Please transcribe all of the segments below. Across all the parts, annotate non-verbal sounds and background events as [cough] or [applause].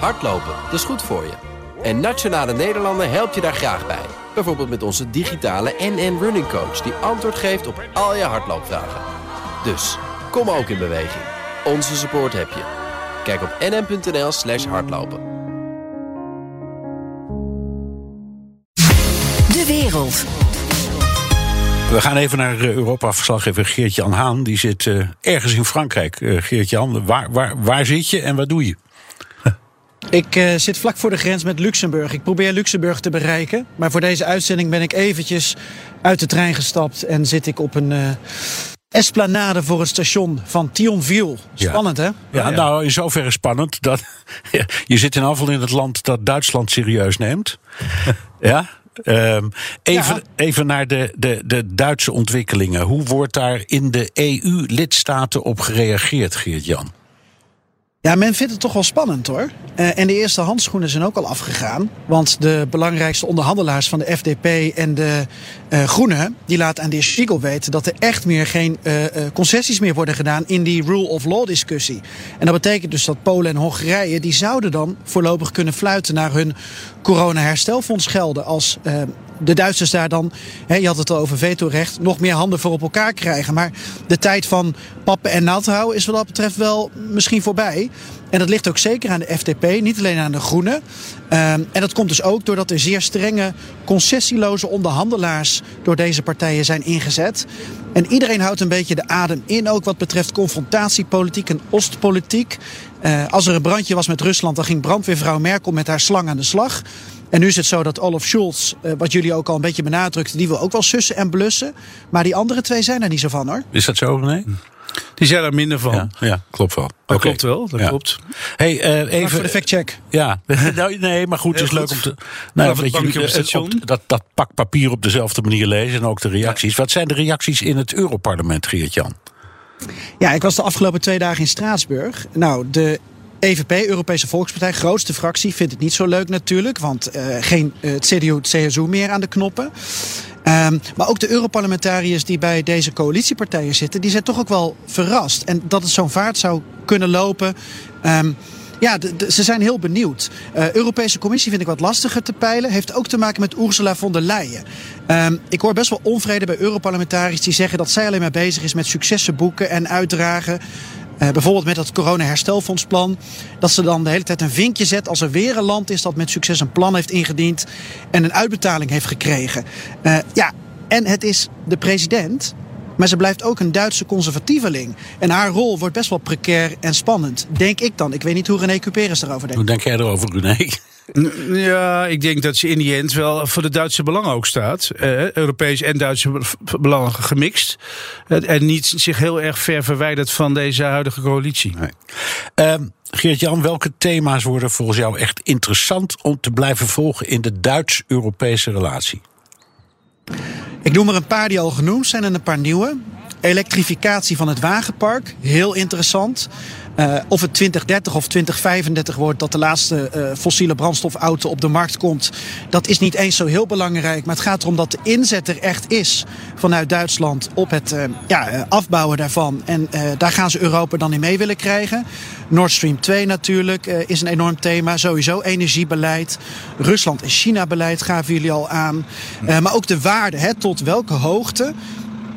Hardlopen, dat is goed voor je. En Nationale Nederlanden helpt je daar graag bij. Bijvoorbeeld met onze digitale NN Running Coach... die antwoord geeft op al je hardloopvragen. Dus, kom ook in beweging. Onze support heb je. Kijk op nn.nl slash hardlopen. De wereld. We gaan even naar eh, Europa-verslaggever Geert-Jan Haan. Die zit uh, ergens in Frankrijk. Uh, Geert-Jan, waar, waar, waar zit je en wat doe je? Ik uh, zit vlak voor de grens met Luxemburg. Ik probeer Luxemburg te bereiken. Maar voor deze uitzending ben ik eventjes uit de trein gestapt... en zit ik op een uh, esplanade voor het station van Thionville. Spannend, ja. hè? Ja, nou, in zoverre spannend dat [laughs] je zit in afval in het land dat Duitsland serieus neemt. [laughs] ja, Um, even, ja. even naar de, de, de Duitse ontwikkelingen. Hoe wordt daar in de EU-lidstaten op gereageerd, Geert-Jan? Ja, men vindt het toch wel spannend hoor. Uh, en de eerste handschoenen zijn ook al afgegaan. Want de belangrijkste onderhandelaars van de FDP en de uh, Groenen... die laten aan de heer Spiegel weten dat er echt meer geen uh, concessies meer worden gedaan... in die rule of law discussie. En dat betekent dus dat Polen en Hongarije... die zouden dan voorlopig kunnen fluiten naar hun corona-herstelfonds gelden... als de Duitsers daar dan, hè, je had het al over vetorecht, nog meer handen voor op elkaar krijgen. Maar de tijd van pappen en naald houden is wat dat betreft wel misschien voorbij. En dat ligt ook zeker aan de FDP, niet alleen aan de Groenen. Um, en dat komt dus ook doordat er zeer strenge, concessieloze onderhandelaars door deze partijen zijn ingezet. En iedereen houdt een beetje de adem in, ook wat betreft confrontatiepolitiek en Oostpolitiek. Uh, als er een brandje was met Rusland, dan ging brandweervrouw Merkel met haar slang aan de slag. En nu is het zo dat Olaf Scholz, uh, wat jullie ook al een beetje benadrukten, die wil ook wel sussen en blussen. Maar die andere twee zijn er niet zo van hoor. Is dat zo, nee? Die zijn er minder van. Ja, ja klopt wel. Dat okay. klopt wel, dat ja. klopt. Hey, uh, even voor de factcheck. Ja, [laughs] nou, nee, maar goed, het is leuk om te. Nou, weet je, op station. Op, dat, dat pak papier op dezelfde manier lezen en ook de reacties. Ja. Wat zijn de reacties in het Europarlement, Geert-Jan? Ja, ik was de afgelopen twee dagen in Straatsburg. Nou, de EVP, Europese Volkspartij, grootste fractie, vindt het niet zo leuk natuurlijk. Want uh, geen uh, het CDU, het CSU meer aan de knoppen. Um, maar ook de Europarlementariërs die bij deze coalitiepartijen zitten, die zijn toch ook wel verrast. En dat het zo'n vaart zou kunnen lopen. Um, ja, ze zijn heel benieuwd. Uh, Europese Commissie vind ik wat lastiger te peilen. Heeft ook te maken met Ursula von der Leyen. Um, ik hoor best wel onvrede bij Europarlementariërs die zeggen dat zij alleen maar bezig is met successen boeken en uitdragen. Uh, bijvoorbeeld met dat corona-herstelfondsplan. Dat ze dan de hele tijd een vinkje zet als er weer een land is dat met succes een plan heeft ingediend en een uitbetaling heeft gekregen. Uh, ja, en het is de president. Maar ze blijft ook een Duitse conservatieveling. En haar rol wordt best wel precair en spannend. Denk ik dan. Ik weet niet hoe René Cuperus erover denkt. Hoe denk jij erover, René? Ja, ik denk dat ze in die end wel voor de Duitse belangen ook staat. Uh, Europees en Duitse belangen gemixt. En niet zich heel erg ver verwijderd van deze huidige coalitie. Nee. Uh, Geert-Jan, welke thema's worden volgens jou echt interessant om te blijven volgen in de Duits-Europese relatie? Ik noem er een paar die al genoemd zijn en een paar nieuwe. Elektrificatie van het wagenpark, heel interessant. Uh, of het 2030 of 2035 wordt dat de laatste uh, fossiele brandstofauto op de markt komt, dat is niet eens zo heel belangrijk. Maar het gaat erom dat de inzet er echt is vanuit Duitsland op het uh, ja, afbouwen daarvan. En daar gaan ze Europa dan in mee willen krijgen. Nord Stream 2 natuurlijk is een enorm thema. Sowieso energiebeleid. Rusland- en China-beleid gaven jullie al aan. maar ook de waarde, hè, tot welke hoogte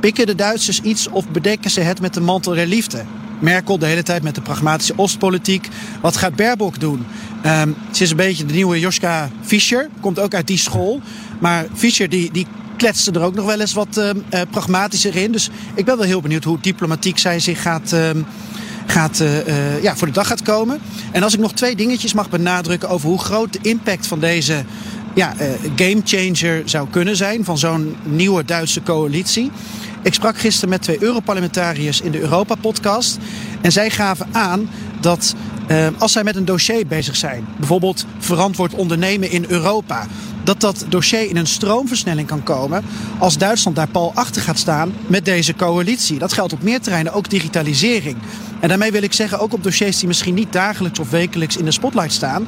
pikken de Duitsers iets of bedekken ze het met de mantel der liefde? Merkel de hele tijd met de pragmatische Oostpolitiek. Wat gaat Baerbock doen? Um, ze is een beetje de nieuwe Joschka Fischer. Komt ook uit die school. Maar Fischer die, die kletste er ook nog wel eens wat uh, uh, pragmatischer in. Dus ik ben wel heel benieuwd hoe diplomatiek zij zich gaat... Uh, gaat, uh, ja, voor de dag gaat komen. En als ik nog twee dingetjes mag benadrukken over hoe groot de impact van deze ja, gamechanger zou kunnen zijn van zo'n nieuwe Duitse coalitie. Ik sprak gisteren met twee Europarlementariërs in de Europa-podcast. En zij gaven aan dat uh, als zij met een dossier bezig zijn, bijvoorbeeld verantwoord ondernemen in Europa, dat dat dossier in een stroomversnelling kan komen als Duitsland daar pal achter gaat staan met deze coalitie. Dat geldt op meer terreinen, ook digitalisering. En daarmee wil ik zeggen, ook op dossiers die misschien niet dagelijks of wekelijks in de spotlight staan,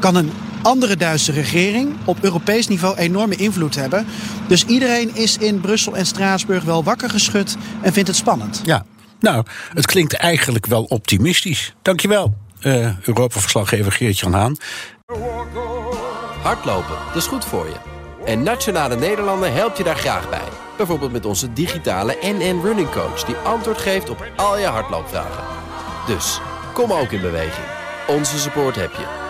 kan een andere Duitse regering op Europees niveau enorme invloed hebben. Dus iedereen is in Brussel en Straatsburg wel wakker geschud en vindt het spannend. Ja, nou, het klinkt eigenlijk wel optimistisch. Dankjewel. Uh, Europa-verslaggever Geert-Jan Haan. Hardlopen, dat is goed voor je. En Nationale Nederlanden helpt je daar graag bij. Bijvoorbeeld met onze digitale NN Running Coach... die antwoord geeft op al je hardloopvragen. Dus, kom ook in beweging. Onze support heb je.